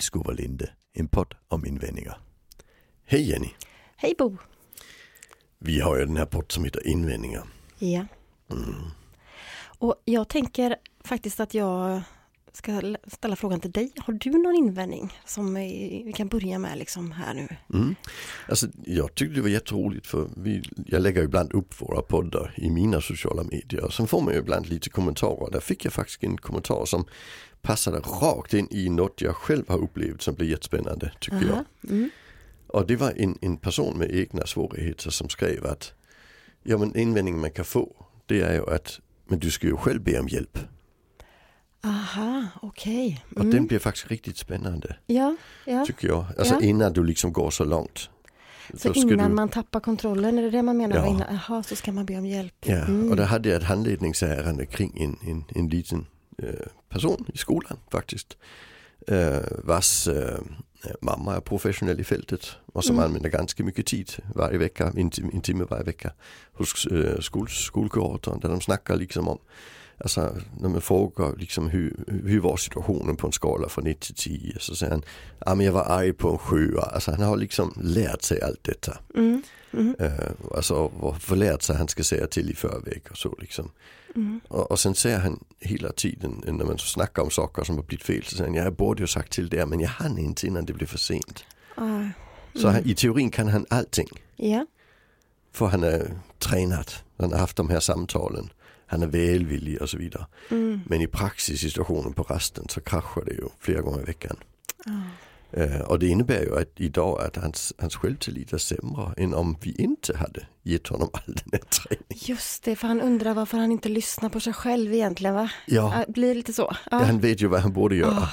till Skovalinde, en podd om invändningar. Hej Jenny! Hej Bo! Vi har ju den här podd som heter invändningar. Ja. Och jag tänker faktiskt att jag ska ställa frågan till dig. Har du någon invändning som vi kan börja med liksom här nu? Mm. Alltså, jag tyckte det var jätteroligt för vi, jag lägger ibland upp våra poddar i mina sociala medier sen får man ju ibland lite kommentarer. Där fick jag faktiskt en kommentar som passade rakt in i något jag själv har upplevt som blev jättespännande tycker jag. Aha. Mm. Och det var en, en person med egna svårigheter som skrev att ja men invändningen man kan få det är ju att men du ska ju själv be om hjälp. Aha, okej. Och Mm. den blir faktiskt riktigt spännande Ja, ja. tycker jag. Alltså Ja. innan du liksom går så långt. Så innan du, man tappar kontrollen, är det det man menar? Ja. Innan, aha, så ska man be om hjälp. Ja, Mm. och där hade jag ett handledningsärende kring en, en, en liten eh, person i skolan faktiskt. Eh, vars eh, mamma är professionell i fältet och som Mm. använder ganska mycket tid varje vecka, en, en timme varje vecka hos eh, skol, skolkuratorn där de snackar liksom om Alltså när man frågar liksom hur, hur var situationen på en skala från 1 till 10 så säger han, ja men jag var arg på en sjua. Alltså han har liksom lärt sig allt detta. Mm. Mm. Eh, alltså och förlärt sig han ska säga till i förväg och så liksom. Mm. Och, och sen säger han hela tiden när man snackar om saker som har blivit fel så säger han, jag borde ju sagt till det men jag hann inte innan det blev för sent. Ah, Så han, i teorin kan han allting. ja. För han är tränad, han har haft de här samtalen, han är välvillig och så vidare. Mm. Men i praxissituationen på rasten så kraschar det ju flera gånger i veckan. Ah. Eh, och det innebär ju att idag att hans, hans självtillit är sämre än om vi inte hade gett honom all den här träningen. Just det, för han undrar varför han inte lyssnar på sig själv egentligen va? Ja, Ah, Blir lite så? Ja, Ja. han vet ju vad han borde göra. Ah.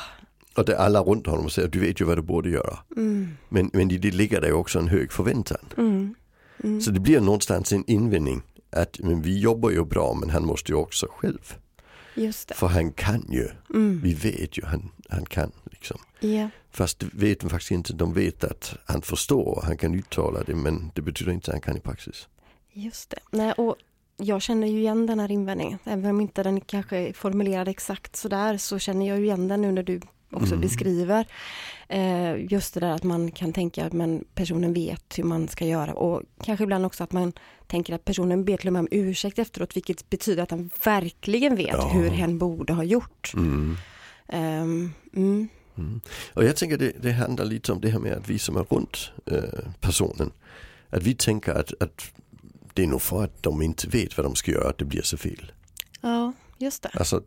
Och det är alla runt honom säger du vet ju vad du borde göra. Mm. Men, men i det ligger det också en hög förväntan. Mm. Mm. Så det blir någonstans en invändning att men vi jobbar ju bra men han måste ju också själv. För han kan ju, Mm. vi vet ju han, han kan. Liksom. Ja. Fast vet de faktiskt inte, de vet att han förstår, han kan uttala det men det betyder inte att han kan i praxis. Just det. Nej, och jag känner ju igen den här invändningen. Även om inte den kanske är formulerad exakt sådär så känner jag ju igen den nu när du också Mm. beskriver. Eh, just det där att man kan tänka att men personen vet hur man ska göra och kanske ibland också att man tänker att personen ber till och med om ursäkt efteråt vilket betyder att han verkligen vet Ja. hur hen borde ha gjort. Mm. Mm. Mm. Och jag tänker det, det handlar lite om det här med att vi som är runt eh, personen, att vi tänker att, att det är nog för att de inte vet vad de ska göra att det blir så fel. Ja, just det. Alltså,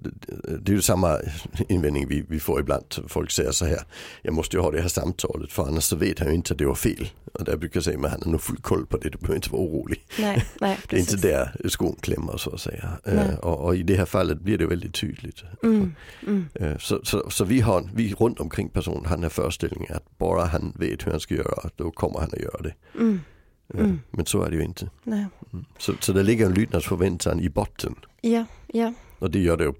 det, är ju samma invändning vi, vi får ibland. Folk säger så här, jag måste ju ha det här samtalet för annars så vet han ju inte att det var fel. Och där brukar jag säga, men han har nog full koll på det, du behöver inte vara orolig. Nej, nej, Det är inte där skon klämmer så att säga. Eh, och, och i det här fallet blir det väldigt tydligt. Mm, mm, Eh, Så, så, så vi har, vi runt omkring personen har den här föreställningen att bara han vet hur han ska göra, då kommer han att göra det. mm, Eh, Mm. Men så är det ju inte. nej. Mm. Så, så det ligger en lydnadsförväntan i botten. Ja, ja. Och det gör det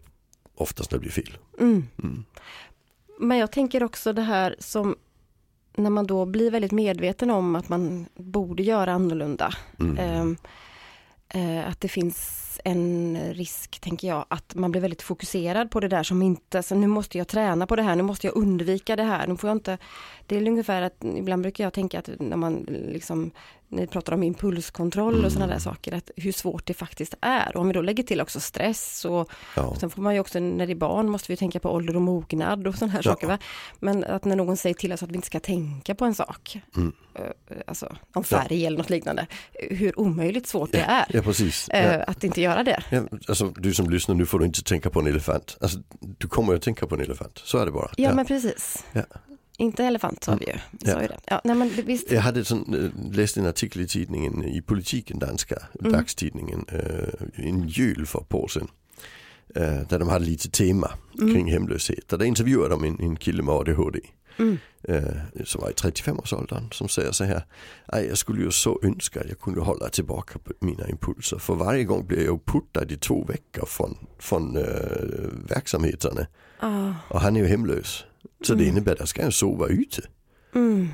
oftast när det blir fel. Mm. Mm. Men jag tänker också det här som när man då blir väldigt medveten om att man borde göra annorlunda. Mm. Ehm, eh, att det finns en risk, tänker jag, att man blir väldigt fokuserad på det där som inte, så nu måste jag träna på det här, nu måste jag undvika det här, nu får jag inte, det är ungefär att ibland brukar jag tänka att när man liksom, ni pratar om impulskontroll och sådana där saker, att hur svårt det faktiskt är. Och om vi då lägger till också stress och Ja. Sen får man ju också när det är barn måste vi tänka på ålder och mognad och sådana här Ja. saker. Va? Men att när någon säger till oss att vi inte ska tänka på en sak, Mm. eh, alltså om färg eller något liknande, hur omöjligt svårt det är ja, precis. eh, Ja. att inte göra det. Ja, alltså, du som lyssnar, nu får du inte tänka på en elefant. Alltså, du kommer ju att tänka på en elefant, så är det bara. Ja, men precis. Inte elefant sa vi ju. Vi Ja. ju det. Ja, nej, men visst. Jag hade sån, äh, läste en artikel i tidningen, i Politiken, danska Mm. dagstidningen, äh, en jul för ett år sedan. Där de hade lite tema Mm. kring hemlöshet. Och där intervjuade de en, en kille med ADHD. Mm. som var i 35-årsåldern som säger så här. "Ej, jag skulle ju så önska att jag kunde hålla tillbaka mina impulser. För varje gång blir jag puttad i två veckor från, från äh, verksamheterna. Ah, Och han är ju hemlös. Så det innebär att jag ska sova ute. mm,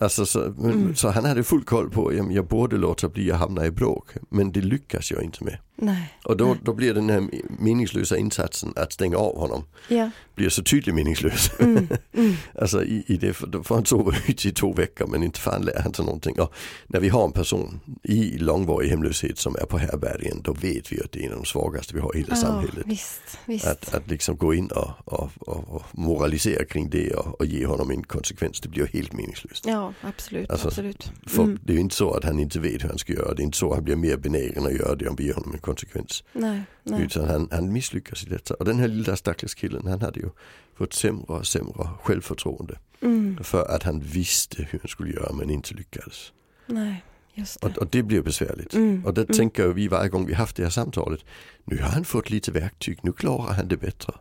Alltså, så, men, så han hade full koll på att jag borde låta bli att hamna i bråk. Men det lyckas jag inte med. Nej. Och då, då blir den här meningslösa insatsen att stänga av honom Ja. blir så tydligt meningslös. Mm. Mm. alltså i, i det, då får han sova ute i två veckor men inte fan lär han sig någonting. Och när vi har en person i långvarig hemlöshet som är på härbärgen då vet vi att det är en av de svagaste vi har i hela Ja, samhället. visst, visst. Att, att liksom gå in och, och, och, och moralisera kring det och, och ge honom en konsekvens, det blir helt meningslöst. Ja, absolut, Alltså, absolut. För Mm. det är inte så att han inte vet hur han ska göra, det är inte så att han blir mer benägen att göra det om vi ger honom en konsekvens. Nej, nej. Utan han, han misslyckas i detta. Och den här lilla stackars killen han hade ju fått sämre och sämre självförtroende. Mm. För att han visste hur han skulle göra men inte lyckades. Nej, just det. Och, och det blir besvärligt. Mm. Och det Mm. tänker vi varje gång vi haft det här samtalet. Nu har han fått lite verktyg, nu klarar han det bättre.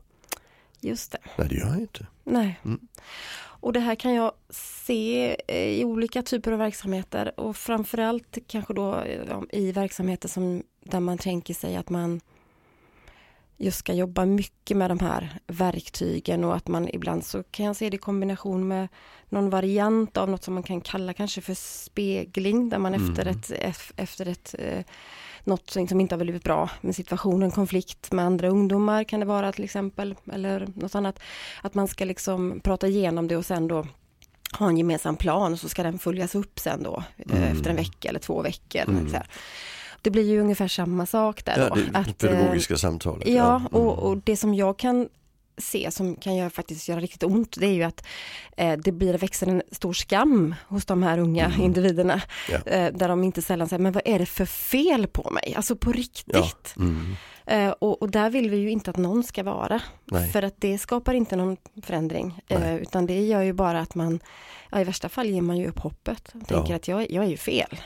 Just det. Nej det gör han inte. Nej. Och det här kan jag se eh, i olika typer av verksamheter och framförallt kanske då eh, i verksamheter som där man tänker sig att man just ska jobba mycket med de här verktygen och att man ibland så kan jag se det i kombination med någon variant av något som man kan kalla kanske för spegling där man Mm. efter ett, efter ett eh, något som som inte har blivit bra med situationen, konflikt med andra ungdomar kan det vara till exempel eller något annat. Att man ska liksom prata igenom det och sen då ha en gemensam plan och så ska den följas upp sen då eh, Mm. efter en vecka eller två veckor. Mm. Så här. Det blir ju ungefär samma sak där Ja, då. det att, eh, pedagogiska samtalet. Ja, Mm. och, och det som jag kan se som kan göra, faktiskt göra riktigt ont, det är ju att eh, det blir växer en stor skam hos de här unga Mm. individerna. Ja. Eh, där de inte sällan säger, men vad är det för fel på mig? Alltså på riktigt. Ja. Mm. Eh, och, och där vill vi ju inte att någon ska vara. Nej. För att det skapar inte någon förändring. Eh, utan det gör ju bara att man, ja, i värsta fall ger man ju upp hoppet. Och tänker Ja. att jag, jag är ju fel.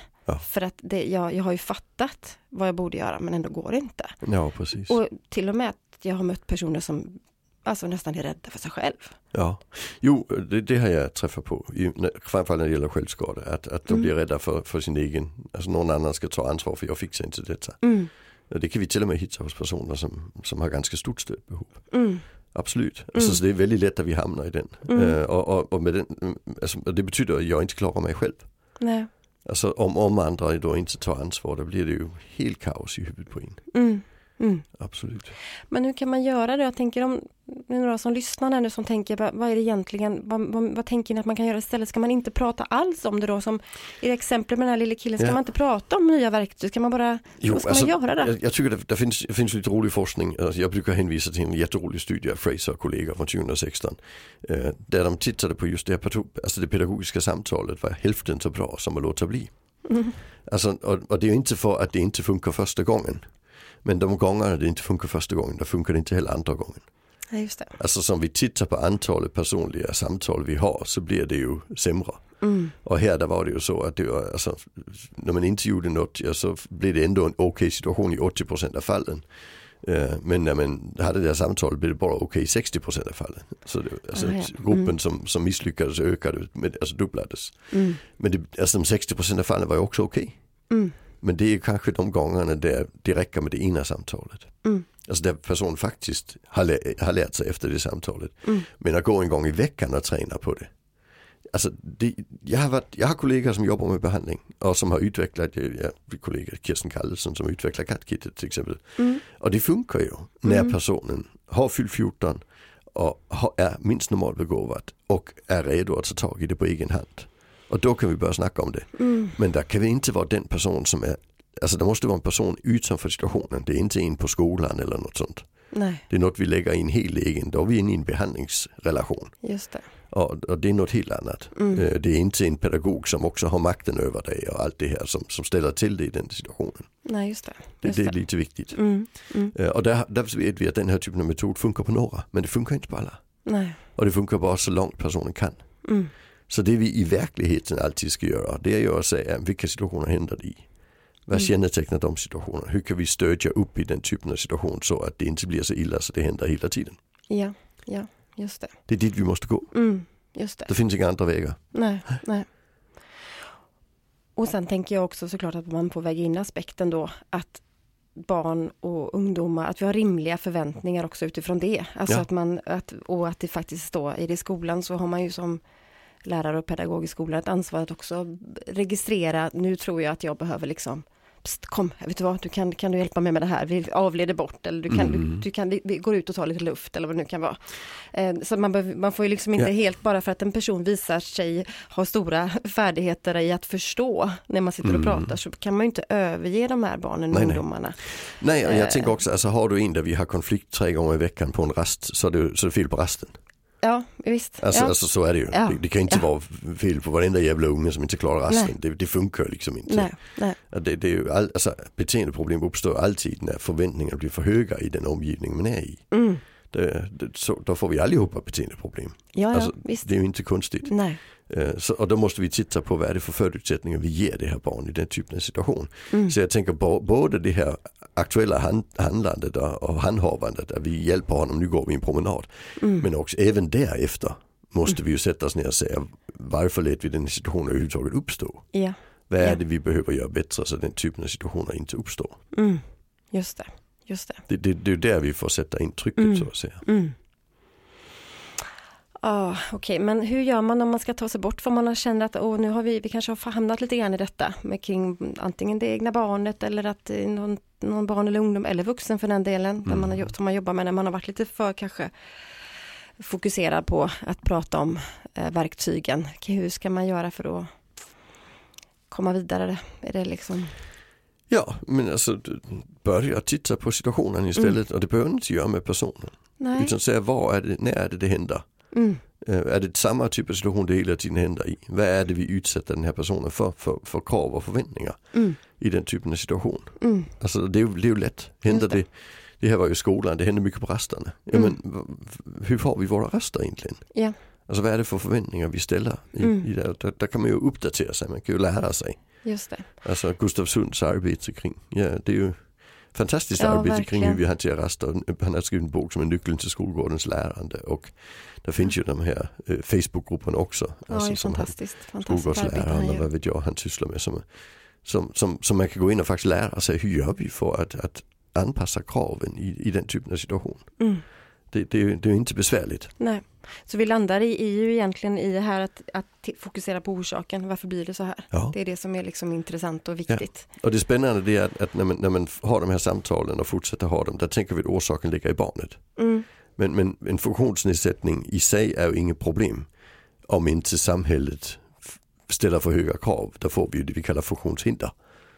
För att det, jag, jag har ju fattat vad jag borde göra men ändå går det inte. Ja precis. Och till och med att jag har mött personer som alltså nästan är rädda för sig själv. Ja, jo det, det har jag träffat på, i, framförallt när det gäller självskada. Att, att de Mm. blir rädda för, för sin egen, alltså någon annan ska ta ansvar för jag fixar inte detta. Mm, det kan vi till och med hitta hos personer som, som har ganska stort stödbehov. mm, Absolut, alltså, så det är väldigt lätt att vi hamnar i den. Mm. Eh, och, och, och, med den mm, alltså, det betyder att jag inte klarar mig själv. nej, Alltså om, om andra då inte tar ansvar då blir det ju helt kaos i huvudet på en. Mm. Absolut. Men hur kan man göra det? Jag tänker om det är några som lyssnar här nu som tänker, vad är det egentligen, vad, vad, vad tänker ni att man kan göra istället? Ska man inte prata alls om det då? Som i det exemplet med den här lilla killen, ska Ja. man inte prata om nya verktyg? Ska man bara, Jo, ska alltså, man göra då? Jag, jag tycker det, det, finns, det finns lite rolig forskning. Alltså, jag brukar hänvisa till en jätterolig studie av Fraser och kollegor från 2016. Eh, där de tittade på just det, här, alltså det pedagogiska samtalet var hälften så bra som att låta bli. Mm. Alltså, och, och det är inte för att det inte funkar första gången. Men de gångerna det inte funkar första gången, då funkar det inte heller andra gången. Ja, just det. Alltså som vi tittar på antalet personliga samtal vi har så blir det ju sämre. Mm. Och här där var det ju så att det var, alltså, när man inte gjorde något ja, så blev det ändå en okej situation i 80% av fallen. Eh, men när man hade det här samtalet blev det bara okej i 60% av fallen. Så det, alltså, Ah, ja. gruppen Mm. som, som misslyckades ökade, med, alltså dubblades. Mm. Men det, alltså, de 60% av fallen var ju också okej. Mm. Men det är kanske de gångerna där det räcker med det ena samtalet. Mm. Alltså där personen faktiskt har, lä- har lärt sig efter det samtalet. Mm. Men att gå en gång i veckan och träna på det. Alltså det, jag, har varit, jag har kollegor som jobbar med behandling och som har utvecklat, ja, min kollega Kirsten Kallesson som utvecklar kattkittet till exempel. Mm. Och det funkar ju när Mm. personen har fyllt 14 och har, är minst normalbegåvad och är redo att ta tag i det på egen hand. Och då kan vi börja snacka om det. Mm. Men där kan vi inte vara den person som är, alltså det måste vara en person utanför situationen. Det är inte en på skolan eller något sånt. Nej, Det är något vi lägger in helt egen, då är vi inne i en behandlingsrelation. just det. Och, och det är något helt annat. Mm. Eh, Det är inte en pedagog som också har makten över dig och allt det här som, som ställer till det i den situationen. Nej, just det. Just det är det. lite viktigt. Mm. Mm. Eh, Och där, där vet vi att den här typen av metod funkar på några, men det funkar inte på alla. Nej. Och det funkar bara så långt personen kan. Så det vi i verkligheten alltid ska göra, det är ju att säga vilka situationer händer det i? Vad Mm. kännetecknar de situationerna? Hur kan vi stödja upp i den typen av situation så att det inte blir så illa så det händer hela tiden? Ja, ja, just det. Det är dit vi måste gå. Mm. Just det. Det finns inga andra vägar. Nej, nej. Och sen tänker jag också såklart att man får väga in aspekten då att barn och ungdomar, att vi har rimliga förväntningar också utifrån det. Alltså Ja. att man, att, och att det faktiskt då, i det skolan så har man ju som lärare och pedagog i skolan ett ansvar att också registrera, nu tror jag att jag behöver liksom Psst, kom, vet du vad, du kan, kan du hjälpa mig med det här, vi avleder bort eller du kan, Mm. du, du kan vi, vi går ut och tar lite luft eller vad det nu kan vara. Eh, så man, behöver- man får ju liksom inte Ja. helt, bara för att en person visar sig ha stora färdigheter i att förstå när man sitter och Mm. pratar så kan man ju inte överge de här barnen och Nej, ungdomarna. Nej, och Eh. jag tänker också, alltså har du en där vi har konflikt tre gånger i veckan på en rast så är det, så är det fel på rasten. Ja, visst. Alltså, ja. alltså så är det ju. Ja. Det, det kan inte Ja. vara fel på varenda jävla unge som inte klarar rasten. Det, det funkar liksom inte. nej, nej. Det, det är ju all, alltså, beteendeproblem uppstår alltid när förväntningarna blir för höga i den omgivning man är i. Mm. Det, det, så, då får vi allihopa beteendeproblem. Ja, ja, Alltså. Det är ju inte konstigt. Nej. Eh, Så, och då måste vi titta på vad är det för förutsättningar vi ger det här barnet i den typen av situation. Mm. Så jag tänker både det här aktuella hand, handlandet och handhavandet, där vi hjälper honom, nu går vi en promenad. Mm. Men också även därefter måste vi ju sätta oss ner och säga varför lät vi den situationen överhuvudtaget uppstå? Ja, Vad är Ja. det vi behöver göra bättre så att den typen av situationer inte uppstår? mm. just det. Just det. Det, det, det är där vi får sätta in trycket Mm. så att säga. Mm. Ah, Okej, men hur gör man om man ska ta sig bort? För man känner att åh, nu har vi, vi kanske har hamnat lite grann i detta med kring antingen det egna barnet eller att någon, någon barn eller ungdom eller vuxen för den delen där man har, jobb- som man jobbar med när man har varit lite för kanske fokuserad på att prata om eh, verktygen. Hur ska man göra för att komma vidare? Är det liksom Ja, men alltså börja titta på situationen istället och det behöver inte göra med personen. nej? Utan säga vad är det, när är det det händer? Mm. Eh, Är det samma typ av situation det hela tiden händer i? Vad är det vi utsätter den här personen för, för, för krav och förväntningar Mm. i den typen av situation? Mm. Alltså det är det är ju lätt. Händer det. det. det, här var ju skolan, det händer mycket på rasterna. Ja, Mm. men, hur har vi våra raster egentligen? Ja. Alltså vad är det för förväntningar vi ställer? I, Mm. i det? Där, där kan man ju uppdatera sig, man kan ju lära sig. Just det. Alltså Gustav Sunds arbete kring, ja det är ju fantastiskt Ja, arbete kring hur vi hanterar raster. Han har skrivit en bok som är nyckeln till skolgårdens lärande och där finns ju de här eh, Facebookgrupperna också. Ja, det Alltså, som han, fantastiskt. Fantastiskt han skolgårdsläraren och vad vet jag han sysslar med. Som, som, som, som man kan gå in och faktiskt lära sig hur gör vi för att, att anpassa kraven i, i den typen av situation. Mm. Det, det, det är inte besvärligt. Nej, så vi landar i, i ju egentligen i här att, att fokusera på orsaken. Varför blir det så här? Ja. Det är det som är liksom intressant och viktigt. Och det spännande är att, att när, man, när man har de här samtalen och fortsätter ha dem, där tänker vi att orsaken ligger i barnet. Mm. Men, men en funktionsnedsättning i sig är ju inget problem om inte samhället ställer för höga krav. Då får vi det vi kallar funktionshinder.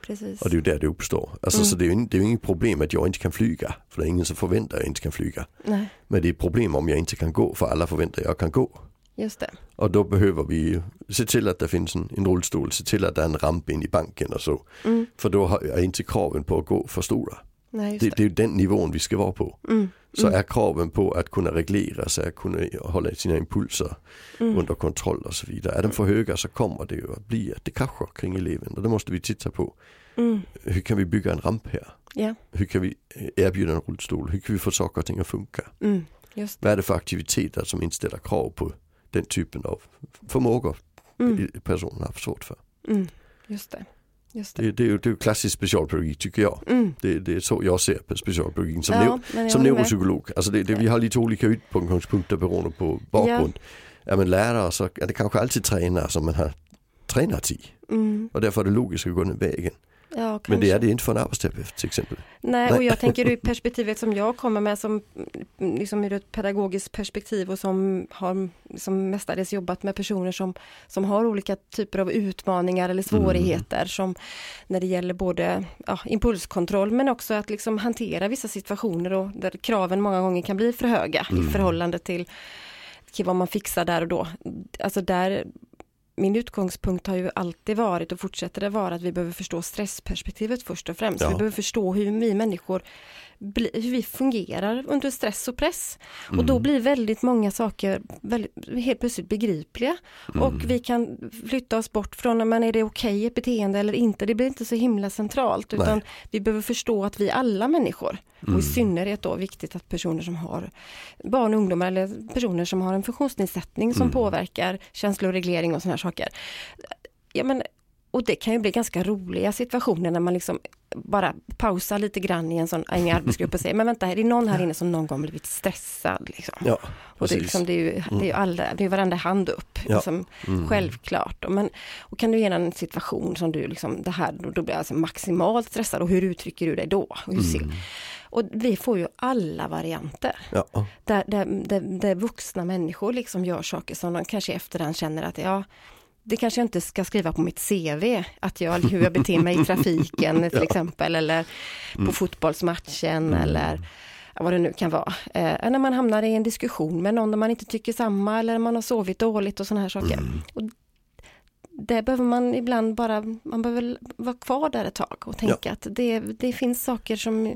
Precis. Och det är ju där det uppstår. Alltså, Mm. Så det är, ju, det är ju inget problem att jag inte kan flyga. För det är ingen som förväntar att jag inte kan flyga. Nej, Men det är ett problem om jag inte kan gå för alla förväntar att jag kan gå. just det. Och då behöver vi se till att det finns en, en rullstol, se till att det är en ramp in i banken och så. Mm. För då har- är inte kraven på att gå för stora. Nej, Det, det. det är den nivån vi ska vara på. Mm. Så Mm. är kraven på att kunna reglera sig, att kunna hålla sina impulser Mm. under kontroll och så vidare. Är de för höga så kommer det ju att bli att det kraschar kring eleven. Och då måste vi titta på Mm. hur kan vi bygga en ramp här? Ja, Hur kan vi erbjuda en rullstol? Hur kan vi få saker och ting att funka? mm. det. Vad är det för aktiviteter som inte ställer krav på den typen av förmågor Mm. personen har svårt för? Mm. Just det. Det. Det, det, det är klassisk specialpedagogik tycker jag. Mm. Det, är så jag ser på specialpedagogiken som, Ja, neu, som neuropsykolog. Alltså vi har lite olika utgångspunkter beroende på bakgrund. Är man lärare så är det kanske alltid tränare som man har tränat i. Mm. Och därför är det logiskt att gå den vägen. Ja. Men det är det inte för en arbetsterapeut till exempel. Nej, Nej. och jag tänker ur perspektivet som jag kommer med som mm, liksom ur ett pedagogiskt perspektiv och som har som mestadels jobbat med personer som, som har olika typer av utmaningar eller svårigheter som när det gäller både ja, impulskontroll men också att liksom hantera vissa situationer och där kraven många gånger kan bli för höga i förhållande till, till vad man fixar där och då. Alltså där min utgångspunkt har ju alltid varit och fortsätter det vara att vi behöver förstå stressperspektivet först och främst. Ja. Vi behöver förstå hur vi människor, bli, hur vi fungerar under stress och press. Och Mm. då blir väldigt många saker väldigt, helt plötsligt begripliga. Mm. Och vi kan flytta oss bort från, men är det okej ett beteende eller inte? Det blir inte så himla centralt. Utan Nej. vi behöver förstå att vi alla människor, och Mm. i synnerhet då viktigt att personer som har barn och ungdomar eller personer som har en funktionsnedsättning som Mm. påverkar känsloreglering och sådana här saker. Ja, men och det kan ju bli ganska roliga situationer när man liksom bara pausar lite grann i en sån en arbetsgrupp och säger, men vänta, är det någon här inne som någon gång blivit stressad? Liksom? Ja, och det, är liksom, det, är ju, det är ju alla, det är varenda hand upp, Ja. liksom, Mm. självklart. Och, men, och kan du ge en situation som du liksom, det här, då, då blir jag alltså maximalt stressad och hur uttrycker du dig då? Och, hur ser, och vi får ju alla varianter. Ja, Där, där, där, där vuxna människor liksom gör saker som de kanske i efterhand känner att ja, det kanske jag inte ska skriva på mitt CV, att jag, hur jag beter mig i trafiken till exempel, eller på fotbollsmatchen eller ja, vad det nu kan vara. Eh, när man hamnar i en diskussion med någon där man inte tycker samma eller man har sovit dåligt och sådana här saker. Och det behöver man ibland bara, man behöver vara kvar där ett tag och tänka att det, det finns saker som,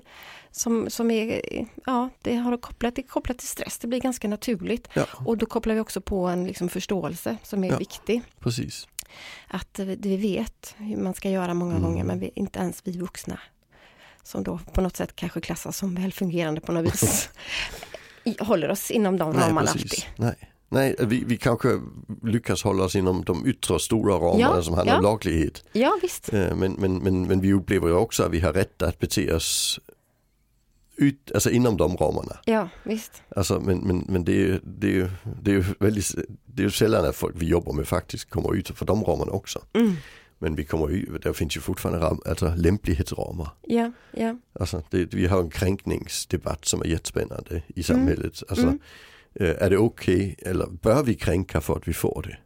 som, som är, ja, det har kopplat, det kopplat till stress, det blir ganska naturligt. ja, Och då kopplar vi också på en liksom förståelse som är Ja. viktig. precis. Att vi vet hur man ska göra många Mm. gånger, men vi, inte ens vi vuxna. Som då på något sätt kanske klassas som välfungerande på något vis. håller oss inom de ramarna alltid. Nej. Nej, vi, vi kanske lyckas hålla oss inom de yttre stora ramarna Ja, som handlar om ja. laglighet. Ja, visst. Eh, Men, men, men, men vi upplever ju också att vi har rätt att bete oss ut, alltså inom de ramarna. Ja, visst. Alltså, men men, men det, är, ju- det, är, ju- det, är ju väldigt, det är ju sällan att folk vi jobbar med faktiskt kommer ut för de ramarna också. Mm. Men vi kommer ju, det finns ju fortfarande ram, alltså lämplighetsramar. Ja, ja. Alltså det, vi har en kränkningsdebatt som är jättespännande i samhället. Alltså, Mm. Eh, är det okej eller bör vi kränka för att vi får det?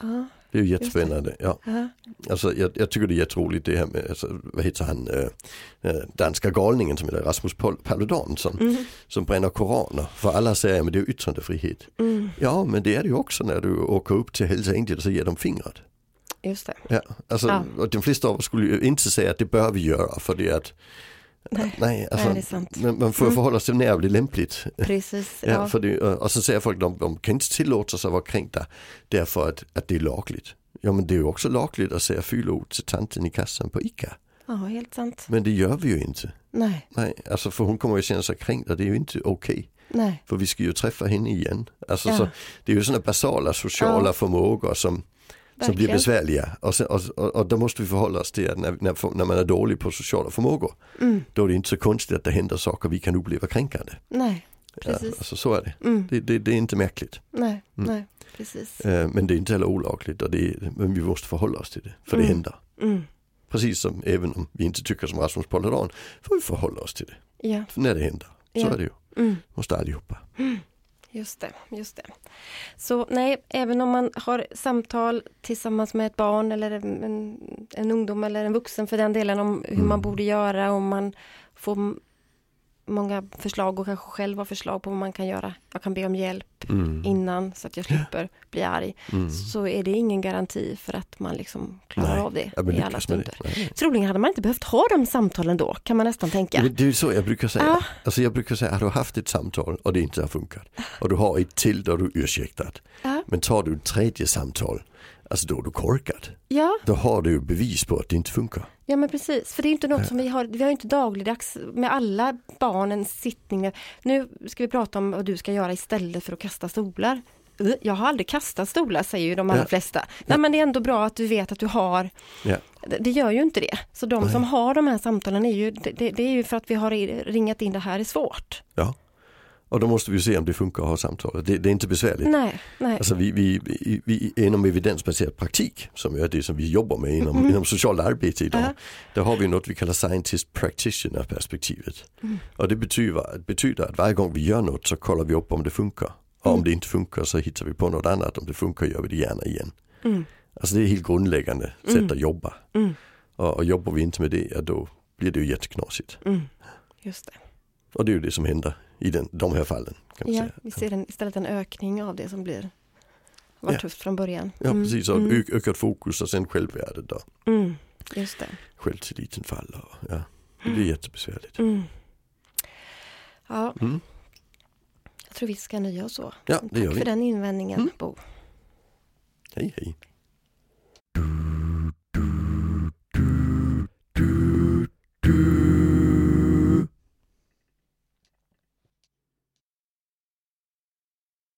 ja, Det är ju jättespännande. Ja. ja. Alltså, jag, jag tycker det är jätteroligt det här med, alltså, vad heter han, eh, danska galningen som heter Rasmus Pal- Paludan som, Mm. som bränner koraner. För alla säger att det är yttrandefrihet. Mm. Ja men det är det ju också när du åker upp till Hells Angels och ger dem fingret. Just det. Ja, alltså, Ja. Och de flesta av oss skulle ju inte säga att det bör vi göra för det är att Nej. nej, alltså, Nej, men man får Mm. förhålla sig blir lämpligt. Precis. Ja, Ja. För det, och så säger folk de, de kan inte tillåta sig att vara kränkta därför att, att det är lagligt. Ja men det är ju också lagligt att säga fyllord till tanten i kassan på ICA. ja, helt sant. Men det gör vi ju inte. Nej, Nej, alltså för hon kommer ju känna sig kränkt och det är ju inte okej. nej. För vi ska ju träffa henne igen. Alltså, Ja. så, det är ju sådana basala sociala Ja. förmågor som, som blir besvärliga. Och, sen, och, och, och då måste vi förhålla oss till att när, när, när man är dålig på sociala förmågor Mm. då är det inte så konstigt att det händer saker vi kan uppleva kränkande. Nej, Ja, precis. alltså, så är det. Mm. Det, det. det är inte märkligt. Nej, Mm. nej, precis. Eh, Men det är inte heller olagligt och det är, men vi måste förhålla oss till det. För det Mm. händer. Mm. Precis som även om vi inte tycker som Rasmus Paludan får vi förhålla oss till det. Ja, För när det händer. Så Ja. är det ju. mm. Måste allihopa. Just det, just det. Så nej, även om man har samtal tillsammans med ett barn eller en, en, ungdom eller en vuxen för den delen om hur man Mm. borde göra, om man får många förslag och kanske själv har förslag på vad man kan göra. Jag kan be om hjälp Mm. innan så att jag slipper bli arg. Mm. Så är det ingen garanti för att man liksom klarar Nej, av det Ja, i alla stunder. Troligen hade man inte behövt ha de samtalen då, kan man nästan tänka. Men det är ju så jag brukar säga. Ja. Alltså jag brukar säga, har du haft ett samtal och det inte har funkat och du har ett till där du är ursäktad. Ja. Men tar du ett tredje samtal, alltså då är du korkad. Ja, Då har du bevis på att det inte funkar. ja men precis. För det är inte något som vi har, vi har inte dagligdags med alla barnens sittningar. Nu ska vi prata om vad du ska göra istället för att kasta stolar. Uh, Jag har aldrig kastat stolar säger ju de allra Ja. flesta. Nej men det är ändå bra att du vet att du har Ja. Det gör ju inte det. Så de Nej. som har de här samtalen är ju, det, det är ju för att vi har ringat in det här är svårt. ja. Och då måste vi se om det funkar att ha samtalet. Det, det är inte besvärligt. Nej, nej. Alltså vi, vi, vi, vi inom evidensbaserad praktik, som är det som vi jobbar med inom, Mhm. inom socialt arbete idag, Ja. där har vi något vi kallar scientist practitioner perspektivet. Mm. Och det betyder, betyder att varje gång vi gör något så kollar vi upp om det funkar. Och om Mm. det inte funkar så hittar vi på något annat, om det funkar gör vi det gärna igen. Mm. Alltså det är helt grundläggande sätt Mm. att jobba. Mm. Och, och jobbar vi inte med det, ja, då blir det ju jätteknasigt. Mm. Just det. Och det är ju det som händer i den, de här fallen. Kan Ja, säga. vi ser en, istället en ökning av det som blir var Ja. tufft från början. Ja Mm, precis, och mm, ökat fokus och sen självvärdet då. mm, just det. Självtilliten faller. Ja, det blir jättebesvärligt. Mm. Ja, Mm. jag tror vi ska nöja oss så. Ja, det gör Tack vi. för den invändningen, Mm. Bo. Hej hej.